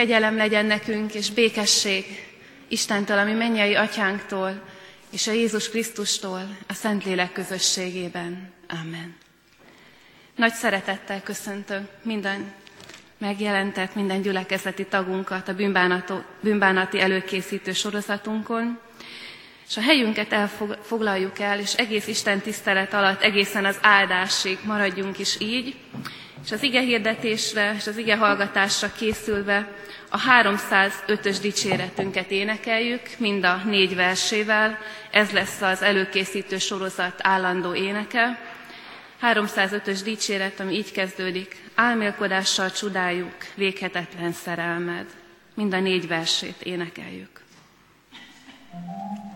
Kegyelem legyen nekünk, és békesség Istentől, ami mennyei atyánktól, és a Jézus Krisztustól, a Szentlélek közösségében. Amen. Nagy szeretettel köszöntöm minden megjelentett, minden gyülekezeti tagunkat a bűnbánati előkészítő sorozatunkon, és a helyünket elfoglaljuk el, és egész Isten tisztelet alatt egészen az áldásig maradjunk is így, és az ige hirdetésre és az ige hallgatásra készülve a 305-ös dicséretünket énekeljük, mind a négy versével, ez lesz az előkészítő sorozat állandó éneke. 305-ös dicséret, ami így kezdődik, álmélkodással csodáljuk véghetetlen szerelmed. Mind a négy versét énekeljük. thank you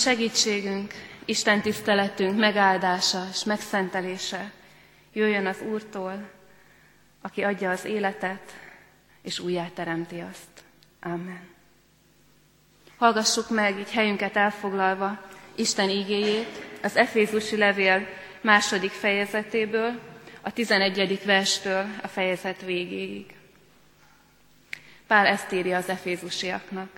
segítségünk, Isten tiszteletünk megáldása és megszentelése jöjjön az Úrtól, aki adja az életet, és újjáteremti azt. Amen. Hallgassuk meg, így helyünket elfoglalva, Isten ígéjét, az Efézusi levél második fejezetéből, a 11. verstől a fejezet végéig. Pál ezt írja az efézusiaknak.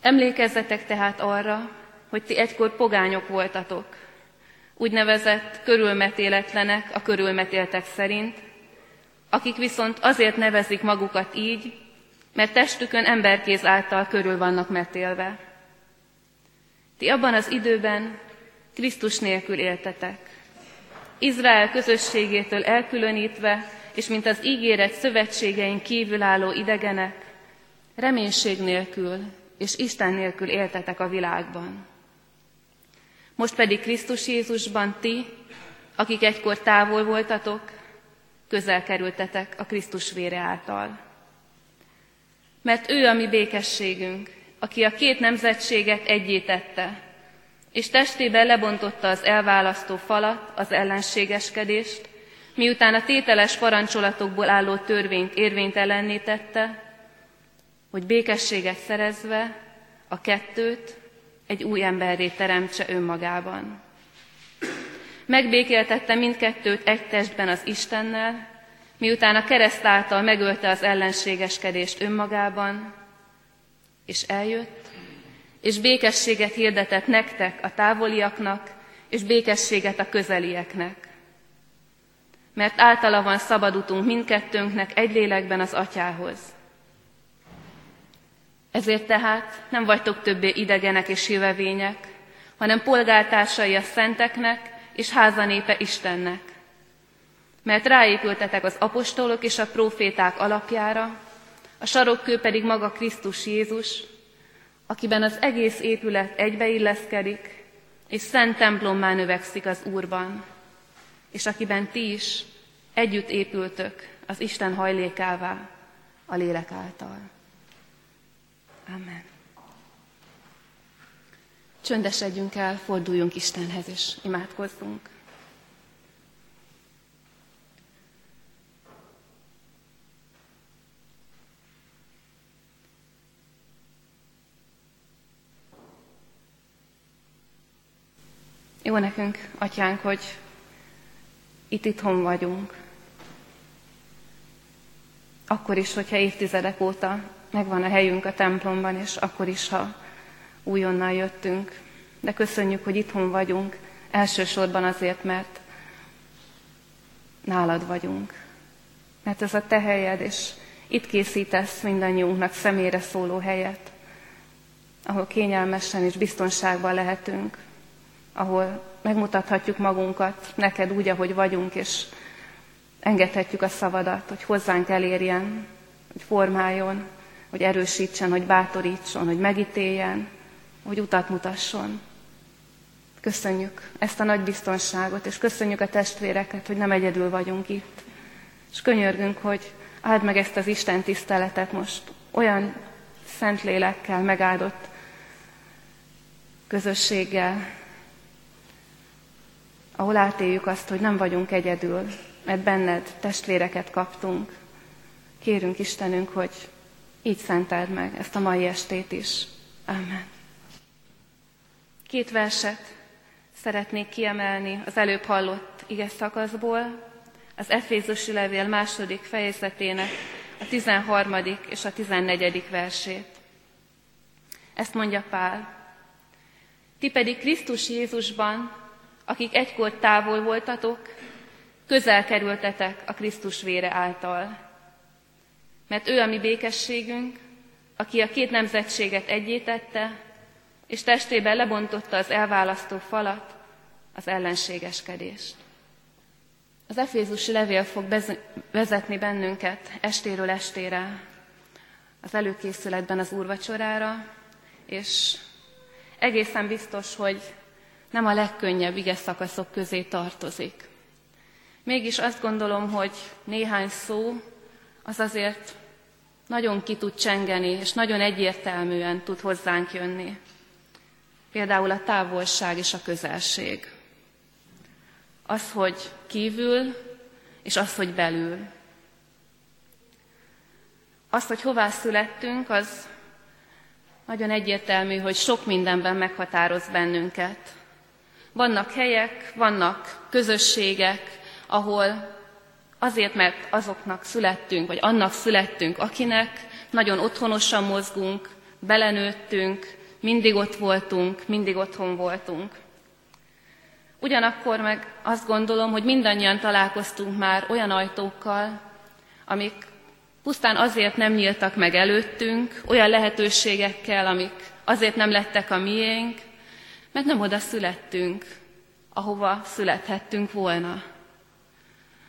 Emlékezzetek tehát arra, hogy ti egykor pogányok voltatok, úgynevezett körülmetéletlenek a körülmetéltek szerint, akik viszont azért nevezik magukat így, mert testükön emberkéz által körül vannak metélve. Ti abban az időben Krisztus nélkül éltetek. Izrael közösségétől elkülönítve, és mint az ígéret szövetségein kívülálló idegenek, reménység nélkül és Isten nélkül éltetek a világban. Most pedig Krisztus Jézusban ti, akik egykor távol voltatok, közel kerültetek a Krisztus vére által. Mert ő a mi békességünk, aki a két nemzetséget egyétette, és testében lebontotta az elválasztó falat, az ellenségeskedést, miután a tételes parancsolatokból álló törvényt érvénytelenné tette, hogy békességet szerezve a kettőt egy új emberré teremtse önmagában. Megbékéltette mindkettőt egy testben az Istennel, miután a kereszt által megölte az ellenségeskedést önmagában, és eljött, és békességet hirdetett nektek, a távoliaknak, és békességet a közelieknek. Mert általa van szabad mindkettőnknek egy lélekben az atyához. Ezért tehát nem vagytok többé idegenek és jövevények, hanem polgártársai a szenteknek és házanépe Istennek. Mert ráépültetek az apostolok és a proféták alapjára, a sarokkő pedig maga Krisztus Jézus, akiben az egész épület egybeilleszkedik, és szent templommá növekszik az Úrban, és akiben ti is együtt épültök az Isten hajlékává a lélek által. Amen. Csöndesedjünk el, forduljunk Istenhez, és imádkozzunk. Jó nekünk, atyánk, hogy itt itthon vagyunk. Akkor is, hogyha évtizedek óta megvan a helyünk a templomban, és akkor is, ha újonnan jöttünk. De köszönjük, hogy itthon vagyunk, elsősorban azért, mert nálad vagyunk. Mert ez a te helyed, és itt készítesz mindannyiunknak személyre szóló helyet, ahol kényelmesen és biztonságban lehetünk, ahol megmutathatjuk magunkat neked úgy, ahogy vagyunk, és engedhetjük a szavadat, hogy hozzánk elérjen, hogy formáljon, hogy erősítsen, hogy bátorítson, hogy megítéljen, hogy utat mutasson. Köszönjük ezt a nagy biztonságot, és köszönjük a testvéreket, hogy nem egyedül vagyunk itt. És könyörgünk, hogy áld meg ezt az Isten tiszteletet most olyan szent lélekkel megáldott közösséggel, ahol átéljük azt, hogy nem vagyunk egyedül, mert benned testvéreket kaptunk. Kérünk Istenünk, hogy így szenteld meg ezt a mai estét is. Amen. Két verset szeretnék kiemelni az előbb hallott ige szakaszból, az Efézusi levél második fejezetének a 13. és a 14. versét. Ezt mondja Pál. Ti pedig Krisztus Jézusban, akik egykor távol voltatok, közel kerültetek a Krisztus vére által. Mert ő a mi békességünk, aki a két nemzetséget egyétette, és testében lebontotta az elválasztó falat, az ellenségeskedést. Az Efézusi levél fog vezetni bennünket estéről estére az előkészületben az úrvacsorára, és egészen biztos, hogy nem a legkönnyebb ige szakaszok közé tartozik. Mégis azt gondolom, hogy néhány szó az azért nagyon ki tud csengeni, és nagyon egyértelműen tud hozzánk jönni. Például a távolság és a közelség. Az, hogy kívül, és az, hogy belül. Az, hogy hová születtünk, az nagyon egyértelmű, hogy sok mindenben meghatároz bennünket. Vannak helyek, vannak közösségek, ahol azért, mert azoknak születtünk, vagy annak születtünk, akinek nagyon otthonosan mozgunk, belenőttünk, mindig ott voltunk, mindig otthon voltunk. Ugyanakkor meg azt gondolom, hogy mindannyian találkoztunk már olyan ajtókkal, amik pusztán azért nem nyíltak meg előttünk, olyan lehetőségekkel, amik azért nem lettek a miénk, mert nem oda születtünk, ahova születhettünk volna.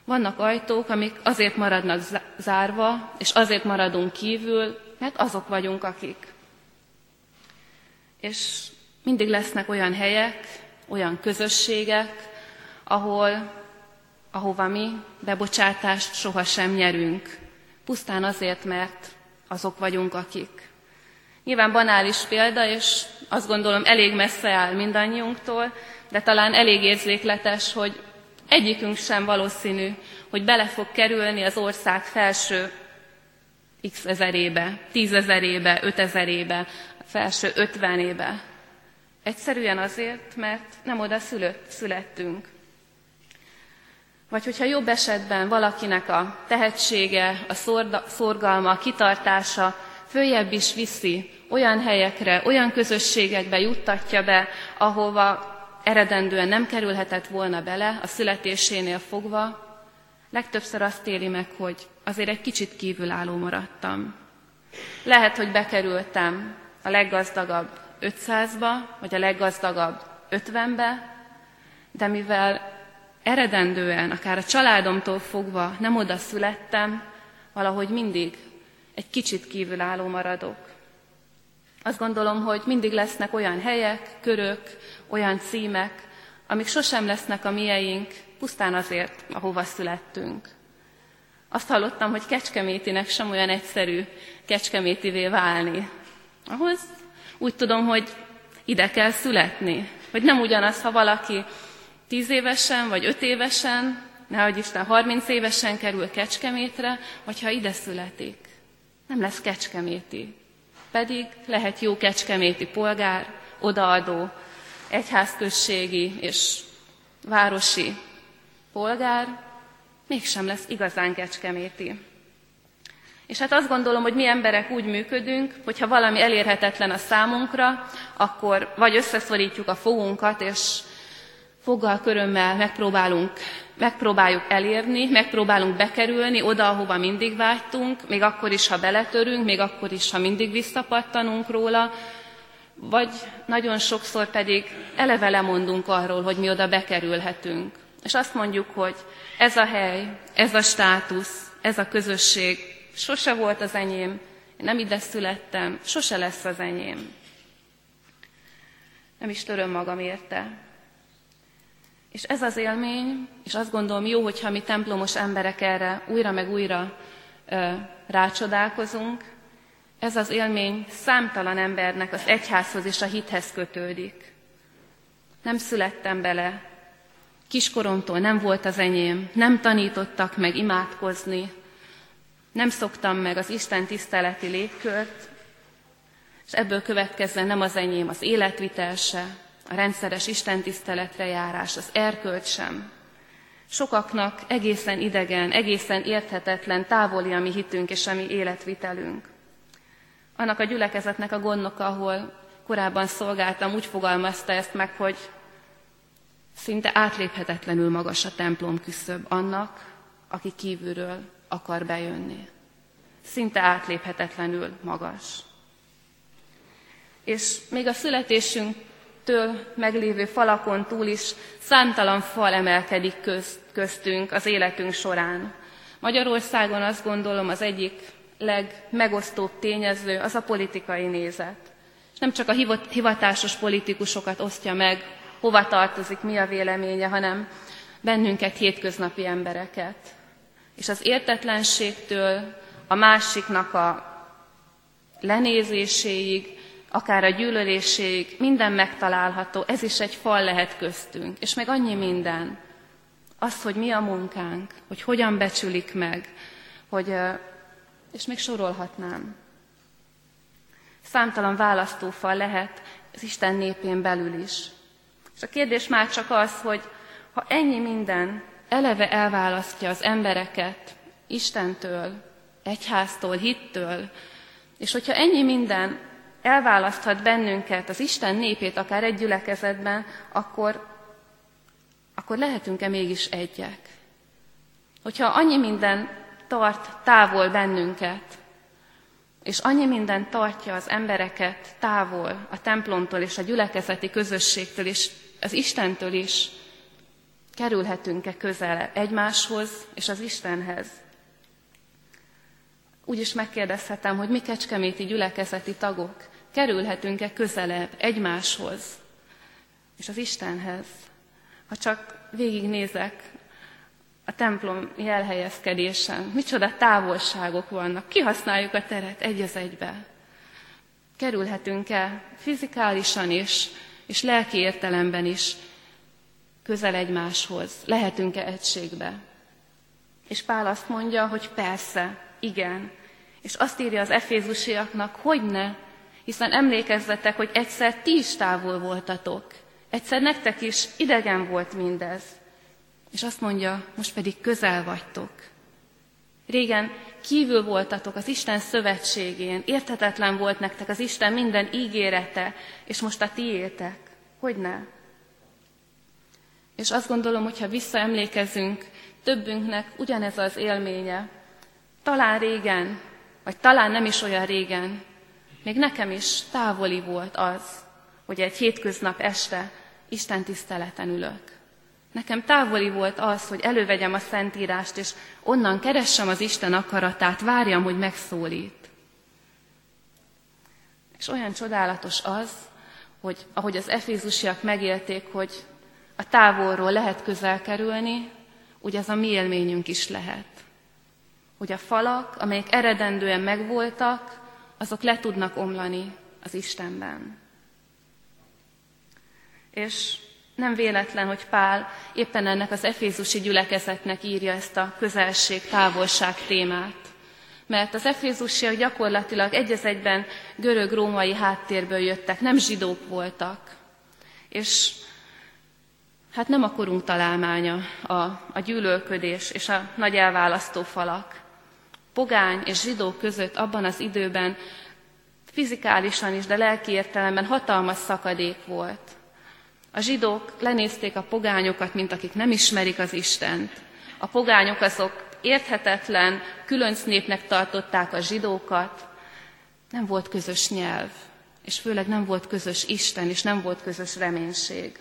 Vannak ajtók, amik azért maradnak zárva, és azért maradunk kívül, mert azok vagyunk, akik. És mindig lesznek olyan helyek, olyan közösségek, ahol, ahova mi bebocsátást sohasem nyerünk. Pusztán azért, mert azok vagyunk, akik. Nyilván banális példa, és azt gondolom elég messze áll mindannyiunktól, de talán elég érzékletes, hogy egyikünk sem valószínű, hogy bele fog kerülni az ország felső x ezerébe, tízezerébe, ötezerébe, felső ötvenébe. Egyszerűen azért, mert nem oda szülött, születtünk. Vagy hogyha jobb esetben valakinek a tehetsége, a szorgalma, a kitartása följebb is viszi, olyan helyekre, olyan közösségekbe juttatja be, ahova eredendően nem kerülhetett volna bele a születésénél fogva, legtöbbször azt éli meg, hogy azért egy kicsit kívülálló maradtam. Lehet, hogy bekerültem a leggazdagabb 500-ba, vagy a leggazdagabb 50-be, de mivel eredendően, akár a családomtól fogva nem oda születtem, valahogy mindig egy kicsit kívülálló maradok. Azt gondolom, hogy mindig lesznek olyan helyek, körök, olyan címek, amik sosem lesznek a mieink, pusztán azért, ahova születtünk. Azt hallottam, hogy kecskemétinek sem olyan egyszerű kecskemétivé válni. Ahhoz úgy tudom, hogy ide kell születni. Hogy nem ugyanaz, ha valaki tíz évesen vagy öt évesen, nehogy Isten 30 évesen kerül Kecskemétre, vagy ha ide születik. Nem lesz Kecskeméti. Pedig lehet jó kecskeméti polgár, odaadó, egyházközségi és városi polgár, mégsem lesz igazán kecskeméti. És hát azt gondolom, hogy mi emberek úgy működünk, hogyha valami elérhetetlen a számunkra, akkor vagy összeszorítjuk a fogunkat, és foggal körömmel megpróbálunk, megpróbáljuk elérni, megpróbálunk bekerülni oda, ahova mindig vágytunk, még akkor is, ha beletörünk, még akkor is, ha mindig visszapattanunk róla, vagy nagyon sokszor pedig eleve lemondunk arról, hogy mi oda bekerülhetünk. És azt mondjuk, hogy ez a hely, ez a státusz, ez a közösség sose volt az enyém, én nem ide születtem, sose lesz az enyém. Nem is töröm magam érte. És ez az élmény, és azt gondolom jó, hogyha mi templomos emberek erre újra meg újra ö, rácsodálkozunk, ez az élmény számtalan embernek az egyházhoz és a hithez kötődik. Nem születtem bele, kiskoromtól nem volt az enyém, nem tanítottak meg imádkozni, nem szoktam meg az Isten tiszteleti légkört, és ebből következzen nem az enyém az életvitel se, a rendszeres Isten tiszteletre járás, az erkölt sem. Sokaknak egészen idegen, egészen érthetetlen, távoli a mi hitünk és a mi életvitelünk. Annak a gyülekezetnek a gondnoka, ahol korábban szolgáltam, úgy fogalmazta ezt meg, hogy szinte átléphetetlenül magas a templom küszöb annak, aki kívülről akar bejönni. Szinte átléphetetlenül magas. És még a születésünktől meglévő falakon túl is számtalan fal emelkedik közt, köztünk az életünk során. Magyarországon azt gondolom az egyik legmegosztóbb tényező az a politikai nézet. És nem csak a hivatásos politikusokat osztja meg, hova tartozik, mi a véleménye, hanem bennünket, hétköznapi embereket. És az értetlenségtől a másiknak a lenézéséig, akár a gyűlöléséig, minden megtalálható, ez is egy fal lehet köztünk. És meg annyi minden. Az, hogy mi a munkánk, hogy hogyan becsülik meg, hogy, és még sorolhatnám. Számtalan választófal lehet az Isten népén belül is. És a kérdés már csak az, hogy ha ennyi minden eleve elválasztja az embereket Istentől, egyháztól, hittől, és hogyha ennyi minden elválaszthat bennünket, az Isten népét, akár egy gyülekezetben, akkor, akkor lehetünk-e mégis egyek? Hogyha annyi minden tart távol bennünket, és annyi minden tartja az embereket távol a templomtól és a gyülekezeti közösségtől és az Istentől is, kerülhetünk-e közel egymáshoz és az Istenhez. Úgy is megkérdezhetem, hogy mi kecskeméti gyülekezeti tagok kerülhetünk-e közelebb egymáshoz és az Istenhez. Ha csak végignézek a templom jelhelyezkedésen, micsoda távolságok vannak, kihasználjuk a teret egy az egybe. Kerülhetünk-e fizikálisan is, és lelki értelemben is közel egymáshoz? Lehetünk-e egységbe? És Pál azt mondja, hogy persze, igen. És azt írja az efézusiaknak, hogy ne, hiszen emlékezzetek, hogy egyszer ti is távol voltatok. Egyszer nektek is idegen volt mindez. És azt mondja, most pedig közel vagytok. Régen kívül voltatok az Isten szövetségén, érthetetlen volt nektek az Isten minden ígérete, és most a tiétek. Hogy ne? És azt gondolom, hogyha visszaemlékezünk, többünknek ugyanez az élménye. Talán régen, vagy talán nem is olyan régen, még nekem is távoli volt az, hogy egy hétköznap este Isten tiszteleten ülök. Nekem távoli volt az, hogy elővegyem a Szentírást, és onnan keressem az Isten akaratát, várjam, hogy megszólít. És olyan csodálatos az, hogy ahogy az efézusiak megélték, hogy a távolról lehet közel kerülni, úgy az a mi élményünk is lehet. Hogy a falak, amelyek eredendően megvoltak, azok le tudnak omlani az Istenben. És nem véletlen, hogy Pál éppen ennek az efézusi gyülekezetnek írja ezt a közelség-távolság témát. Mert az efézusiak gyakorlatilag egy egyben görög-római háttérből jöttek, nem zsidók voltak. És hát nem a korunk találmánya a, a gyűlölködés és a nagy elválasztó falak. Pogány és zsidó között abban az időben fizikálisan is, de lelki értelemben hatalmas szakadék volt. A zsidók lenézték a pogányokat, mint akik nem ismerik az Istent. A pogányok azok érthetetlen, különc népnek tartották a zsidókat. Nem volt közös nyelv, és főleg nem volt közös Isten, és nem volt közös reménység.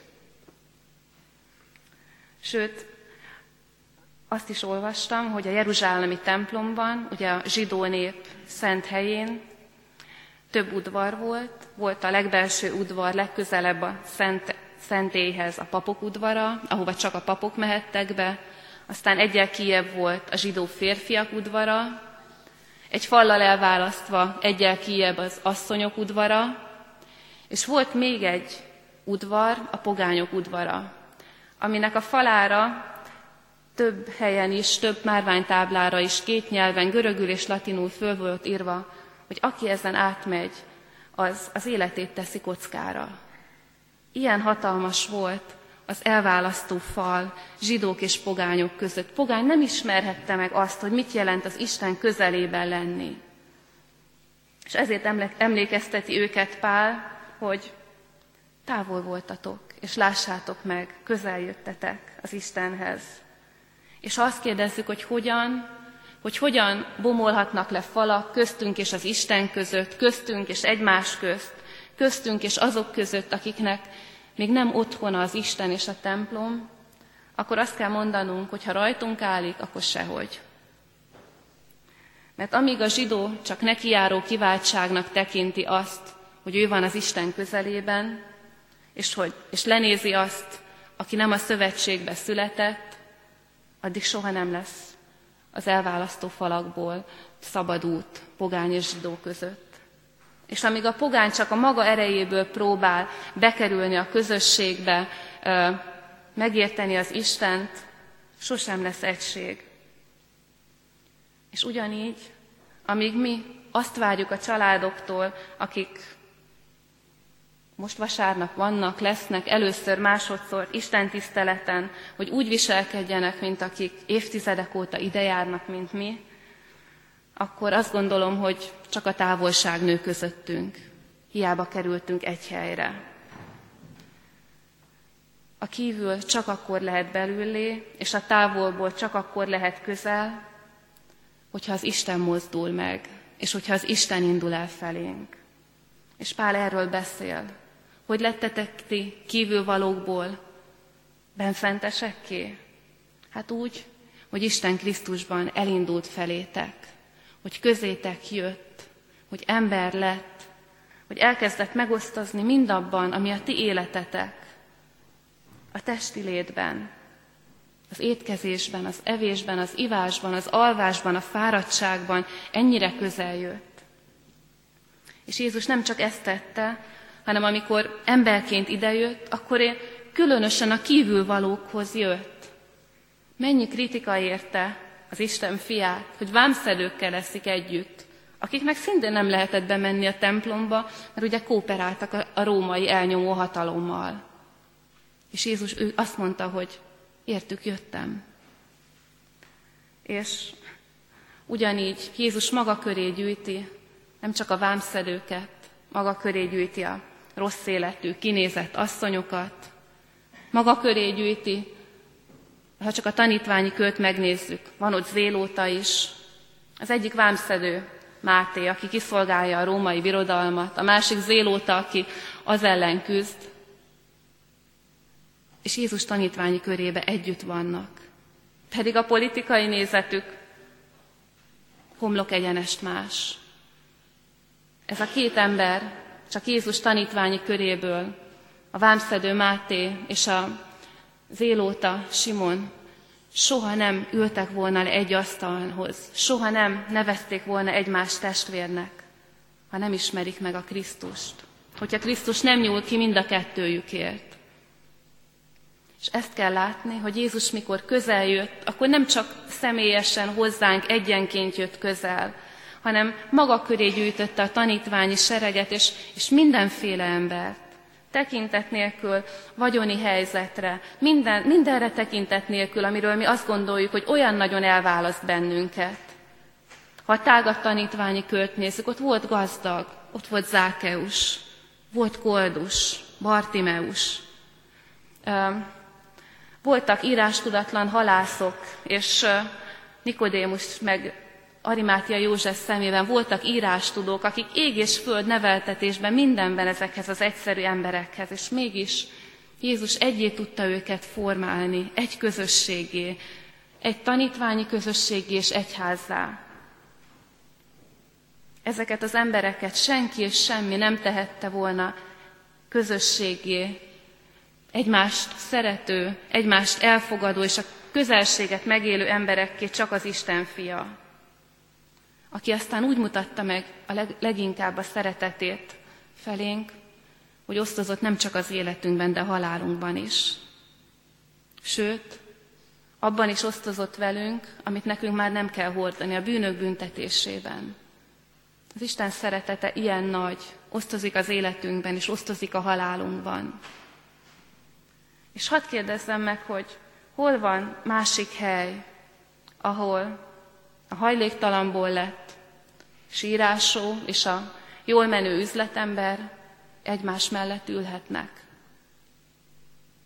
Sőt, azt is olvastam, hogy a Jeruzsálemi templomban, ugye a zsidó nép szent helyén több udvar volt, volt a legbelső udvar legközelebb a szent szentélyhez a papok udvara, ahova csak a papok mehettek be, aztán egyel kijebb volt a zsidó férfiak udvara, egy fallal elválasztva egyel kijebb az asszonyok udvara, és volt még egy udvar, a pogányok udvara, aminek a falára több helyen is, több márványtáblára is két nyelven, görögül és latinul föl volt írva, hogy aki ezen átmegy, az az életét teszi kockára. Ilyen hatalmas volt az elválasztó fal zsidók és pogányok között. Pogány nem ismerhette meg azt, hogy mit jelent az Isten közelében lenni. És ezért emlékezteti őket Pál, hogy távol voltatok, és lássátok meg, közel jöttetek az Istenhez. És ha azt kérdezzük, hogy hogyan, hogy hogyan bomolhatnak le falak köztünk és az Isten között, köztünk és egymás közt, köztünk és azok között, akiknek még nem otthona az Isten és a templom, akkor azt kell mondanunk, hogy ha rajtunk állik, akkor sehogy. Mert amíg a zsidó csak nekiáró kiváltságnak tekinti azt, hogy ő van az Isten közelében, és, hogy, és lenézi azt, aki nem a szövetségbe született, addig soha nem lesz az elválasztó falakból szabad út pogány és zsidó között. És amíg a pogány csak a maga erejéből próbál bekerülni a közösségbe, megérteni az Istent, sosem lesz egység. És ugyanígy, amíg mi azt várjuk a családoktól, akik most vasárnap vannak, lesznek először, másodszor Isten tiszteleten, hogy úgy viselkedjenek, mint akik évtizedek óta ide járnak, mint mi, akkor azt gondolom, hogy csak a távolság nő közöttünk. Hiába kerültünk egy helyre. A kívül csak akkor lehet belüllé, és a távolból csak akkor lehet közel, hogyha az Isten mozdul meg, és hogyha az Isten indul el felénk. És Pál erről beszél, hogy lettetek ti kívülvalókból benfentesekké? Hát úgy, hogy Isten Krisztusban elindult felétek, hogy közétek jött, hogy ember lett, hogy elkezdett megosztozni mindabban, ami a ti életetek, a testi létben, az étkezésben, az evésben, az ivásban, az alvásban, a fáradtságban ennyire közel jött. És Jézus nem csak ezt tette, hanem amikor emberként idejött, akkor én különösen a kívülvalókhoz jött. Mennyi kritika érte az Isten fiát, hogy vámszedőkkel leszik együtt, akiknek szintén nem lehetett bemenni a templomba, mert ugye kooperáltak a római elnyomó hatalommal. És Jézus ő azt mondta, hogy értük jöttem. És ugyanígy Jézus maga köré gyűjti nem csak a vámszedőket, maga köré gyűjti a rossz életű, kinézett asszonyokat, maga köré gyűjti, ha csak a tanítványi költ megnézzük, van ott zélóta is. Az egyik vámszedő, Máté, aki kiszolgálja a római birodalmat, a másik zélóta, aki az ellen küzd, és Jézus tanítványi körébe együtt vannak. Pedig a politikai nézetük homlok egyenest más. Ez a két ember csak Jézus tanítványi köréből, a vámszedő Máté és a zélóta Simon soha nem ültek volna le egy asztalhoz, soha nem nevezték volna egymást testvérnek, ha nem ismerik meg a Krisztust. Hogyha Krisztus nem nyúl ki mind a kettőjükért. És ezt kell látni, hogy Jézus mikor közel jött, akkor nem csak személyesen hozzánk egyenként jött közel, hanem maga köré gyűjtötte a tanítványi sereget és, és mindenféle embert. Tekintet nélkül, vagyoni helyzetre, minden, mindenre tekintet nélkül, amiről mi azt gondoljuk, hogy olyan nagyon elválaszt bennünket. Ha a tágat tanítványi kört nézzük, ott volt gazdag, ott volt Zákeus, volt Koldus, Bartimeus. Voltak írástudatlan halászok, és Nikodémus meg Arimátia József szemében voltak írástudók, akik ég és föld neveltetésben mindenben ezekhez az egyszerű emberekhez, és mégis Jézus egyé tudta őket formálni, egy közösségé, egy tanítványi közösségé és egyházzá. Ezeket az embereket senki és semmi nem tehette volna közösségé, egymást szerető, egymást elfogadó és a közelséget megélő emberekké csak az Isten fia, aki aztán úgy mutatta meg a leg, leginkább a szeretetét felénk, hogy osztozott nem csak az életünkben, de a halálunkban is. Sőt, abban is osztozott velünk, amit nekünk már nem kell hordani, a bűnök büntetésében. Az Isten szeretete ilyen nagy, osztozik az életünkben, és osztozik a halálunkban. És hadd kérdezzem meg, hogy hol van másik hely, ahol a hajléktalanból lett sírásó és a jól menő üzletember egymás mellett ülhetnek,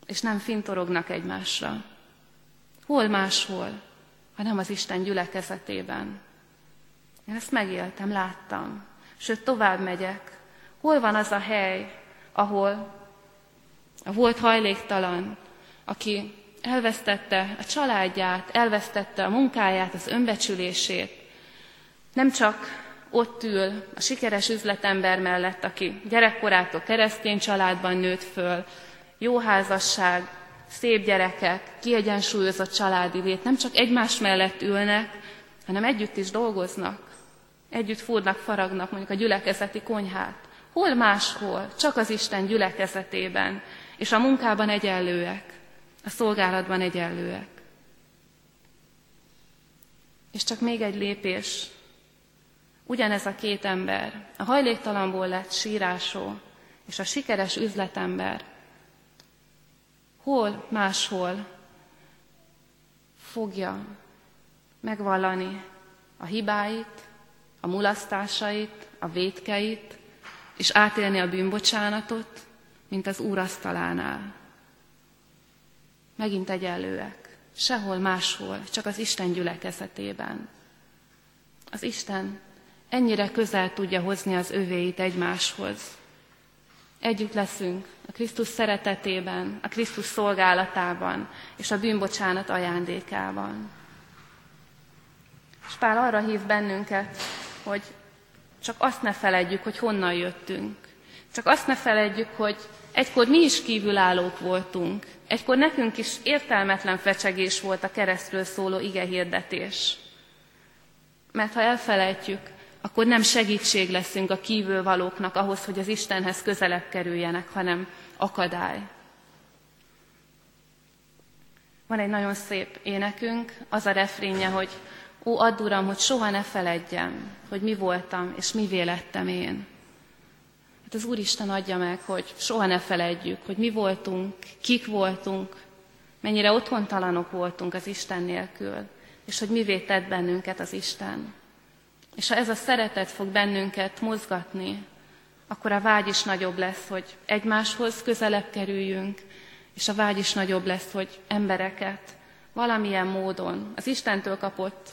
és nem fintorognak egymásra. Hol máshol, hanem az Isten gyülekezetében. Én ezt megéltem, láttam. Sőt, tovább megyek. Hol van az a hely, ahol a volt hajléktalan, aki elvesztette a családját, elvesztette a munkáját, az önbecsülését. Nem csak ott ül a sikeres üzletember mellett, aki gyerekkorától keresztény családban nőtt föl, jó házasság, szép gyerekek, kiegyensúlyozott családi lét, nem csak egymás mellett ülnek, hanem együtt is dolgoznak. Együtt fúrnak, faragnak mondjuk a gyülekezeti konyhát. Hol máshol, csak az Isten gyülekezetében, és a munkában egyenlőek, a szolgálatban egyenlőek. És csak még egy lépés. Ugyanez a két ember, a hajléktalanból lett sírásó, és a sikeres üzletember, hol máshol fogja megvallani a hibáit, a mulasztásait, a vétkeit, és átélni a bűnbocsánatot, mint az Úr asztalánál. Megint egyenlőek. Sehol máshol, csak az Isten gyülekezetében. az Isten ennyire közel tudja hozni az övéit egymáshoz. Együtt leszünk a Krisztus szeretetében, a Krisztus szolgálatában és a bűnbocsánat ajándékában. És Pál arra hív bennünket, hogy csak azt ne feledjük, hogy honnan jöttünk. Csak azt ne feledjük, hogy egykor mi is kívülállók voltunk. Egykor nekünk is értelmetlen fecsegés volt a keresztről szóló ige hirdetés. Mert ha elfelejtjük, akkor nem segítség leszünk a kívülvalóknak ahhoz, hogy az Istenhez közelebb kerüljenek, hanem akadály. Van egy nagyon szép énekünk, az a refrénye, hogy Ó, add Uram, hogy soha ne feledjem, hogy mi voltam, és mi vélettem én. Hát az Úristen adja meg, hogy soha ne feledjük, hogy mi voltunk, kik voltunk, mennyire otthontalanok voltunk az Isten nélkül, és hogy mivé tett bennünket az Isten. És ha ez a szeretet fog bennünket mozgatni, akkor a vágy is nagyobb lesz, hogy egymáshoz közelebb kerüljünk, és a vágy is nagyobb lesz, hogy embereket valamilyen módon az Istentől kapott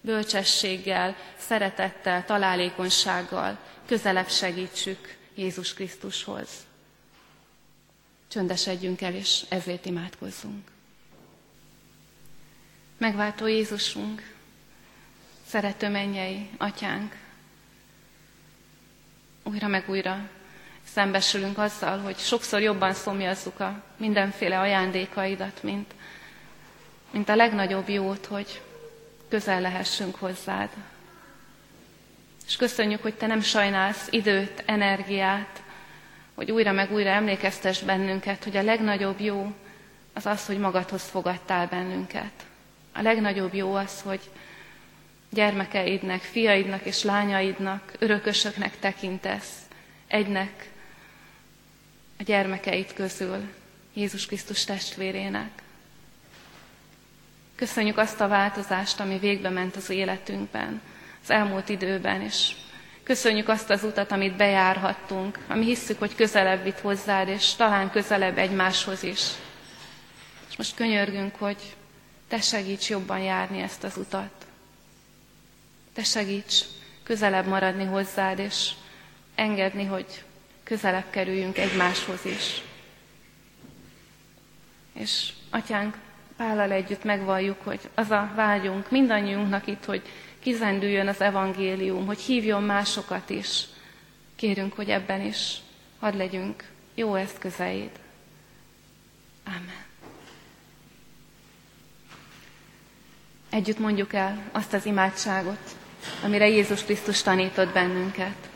bölcsességgel, szeretettel, találékonysággal közelebb segítsük Jézus Krisztushoz. Csöndesedjünk el, és ezért imádkozzunk. Megváltó Jézusunk, szerető mennyei atyánk, újra meg újra szembesülünk azzal, hogy sokszor jobban szomjazzuk a mindenféle ajándékaidat, mint, mint a legnagyobb jót, hogy közel lehessünk hozzád. És köszönjük, hogy te nem sajnálsz időt, energiát, hogy újra meg újra emlékeztes bennünket, hogy a legnagyobb jó az az, hogy magadhoz fogadtál bennünket. A legnagyobb jó az, hogy gyermekeidnek, fiaidnak és lányaidnak, örökösöknek tekintesz, egynek a gyermekeid közül, Jézus Krisztus testvérének. Köszönjük azt a változást, ami végbe ment az életünkben, az elmúlt időben, és köszönjük azt az utat, amit bejárhattunk, ami hisszük, hogy közelebb vitt hozzád, és talán közelebb egymáshoz is. És most könyörgünk, hogy te segíts jobban járni ezt az utat. Te segíts közelebb maradni hozzád, és engedni, hogy közelebb kerüljünk egymáshoz is. És atyánk, Pállal együtt megvalljuk, hogy az a vágyunk mindannyiunknak itt, hogy kizendüljön az evangélium, hogy hívjon másokat is. Kérünk, hogy ebben is hadd legyünk jó eszközeid. Amen. Együtt mondjuk el azt az imádságot, amire Jézus Krisztus tanított bennünket.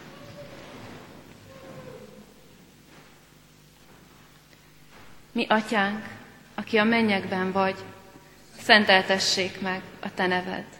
Mi atyánk, aki a mennyekben vagy, szenteltessék meg a te neved.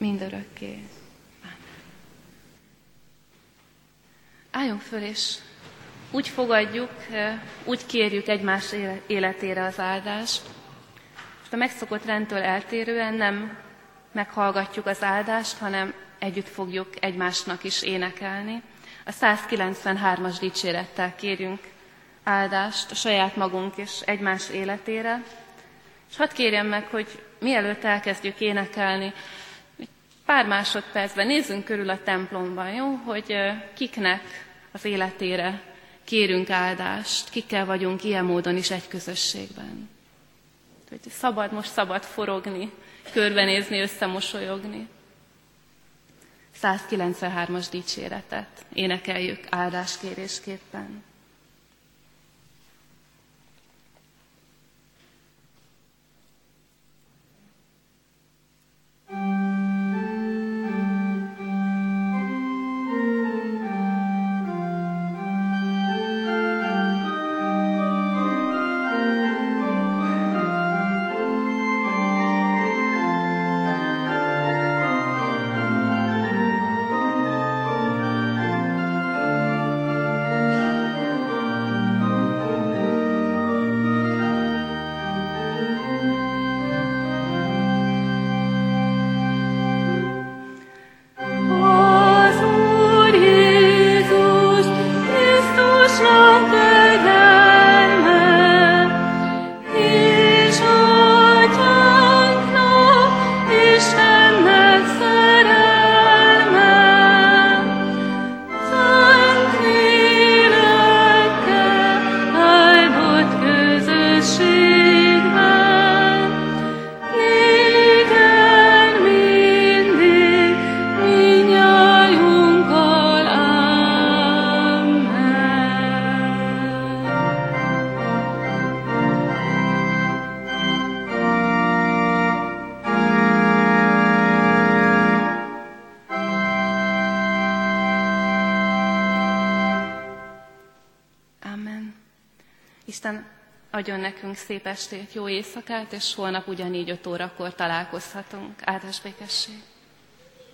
mindörökké. Amen. Álljunk föl, és úgy fogadjuk, úgy kérjük egymás életére az áldást. Most a megszokott rendtől eltérően nem meghallgatjuk az áldást, hanem együtt fogjuk egymásnak is énekelni. A 193-as dicsérettel kérjünk áldást a saját magunk és egymás életére. És hadd kérjem meg, hogy mielőtt elkezdjük énekelni, pár másodpercben nézzünk körül a templomban, jó? Hogy kiknek az életére kérünk áldást, kikkel vagyunk ilyen módon is egy közösségben. Hogy szabad, most szabad forogni, körbenézni, összemosolyogni. 193-as dicséretet énekeljük áldáskérésképpen. Szép estét, jó éjszakát, és holnap ugyanígy 5 órakor találkozhatunk. Áldás békesség!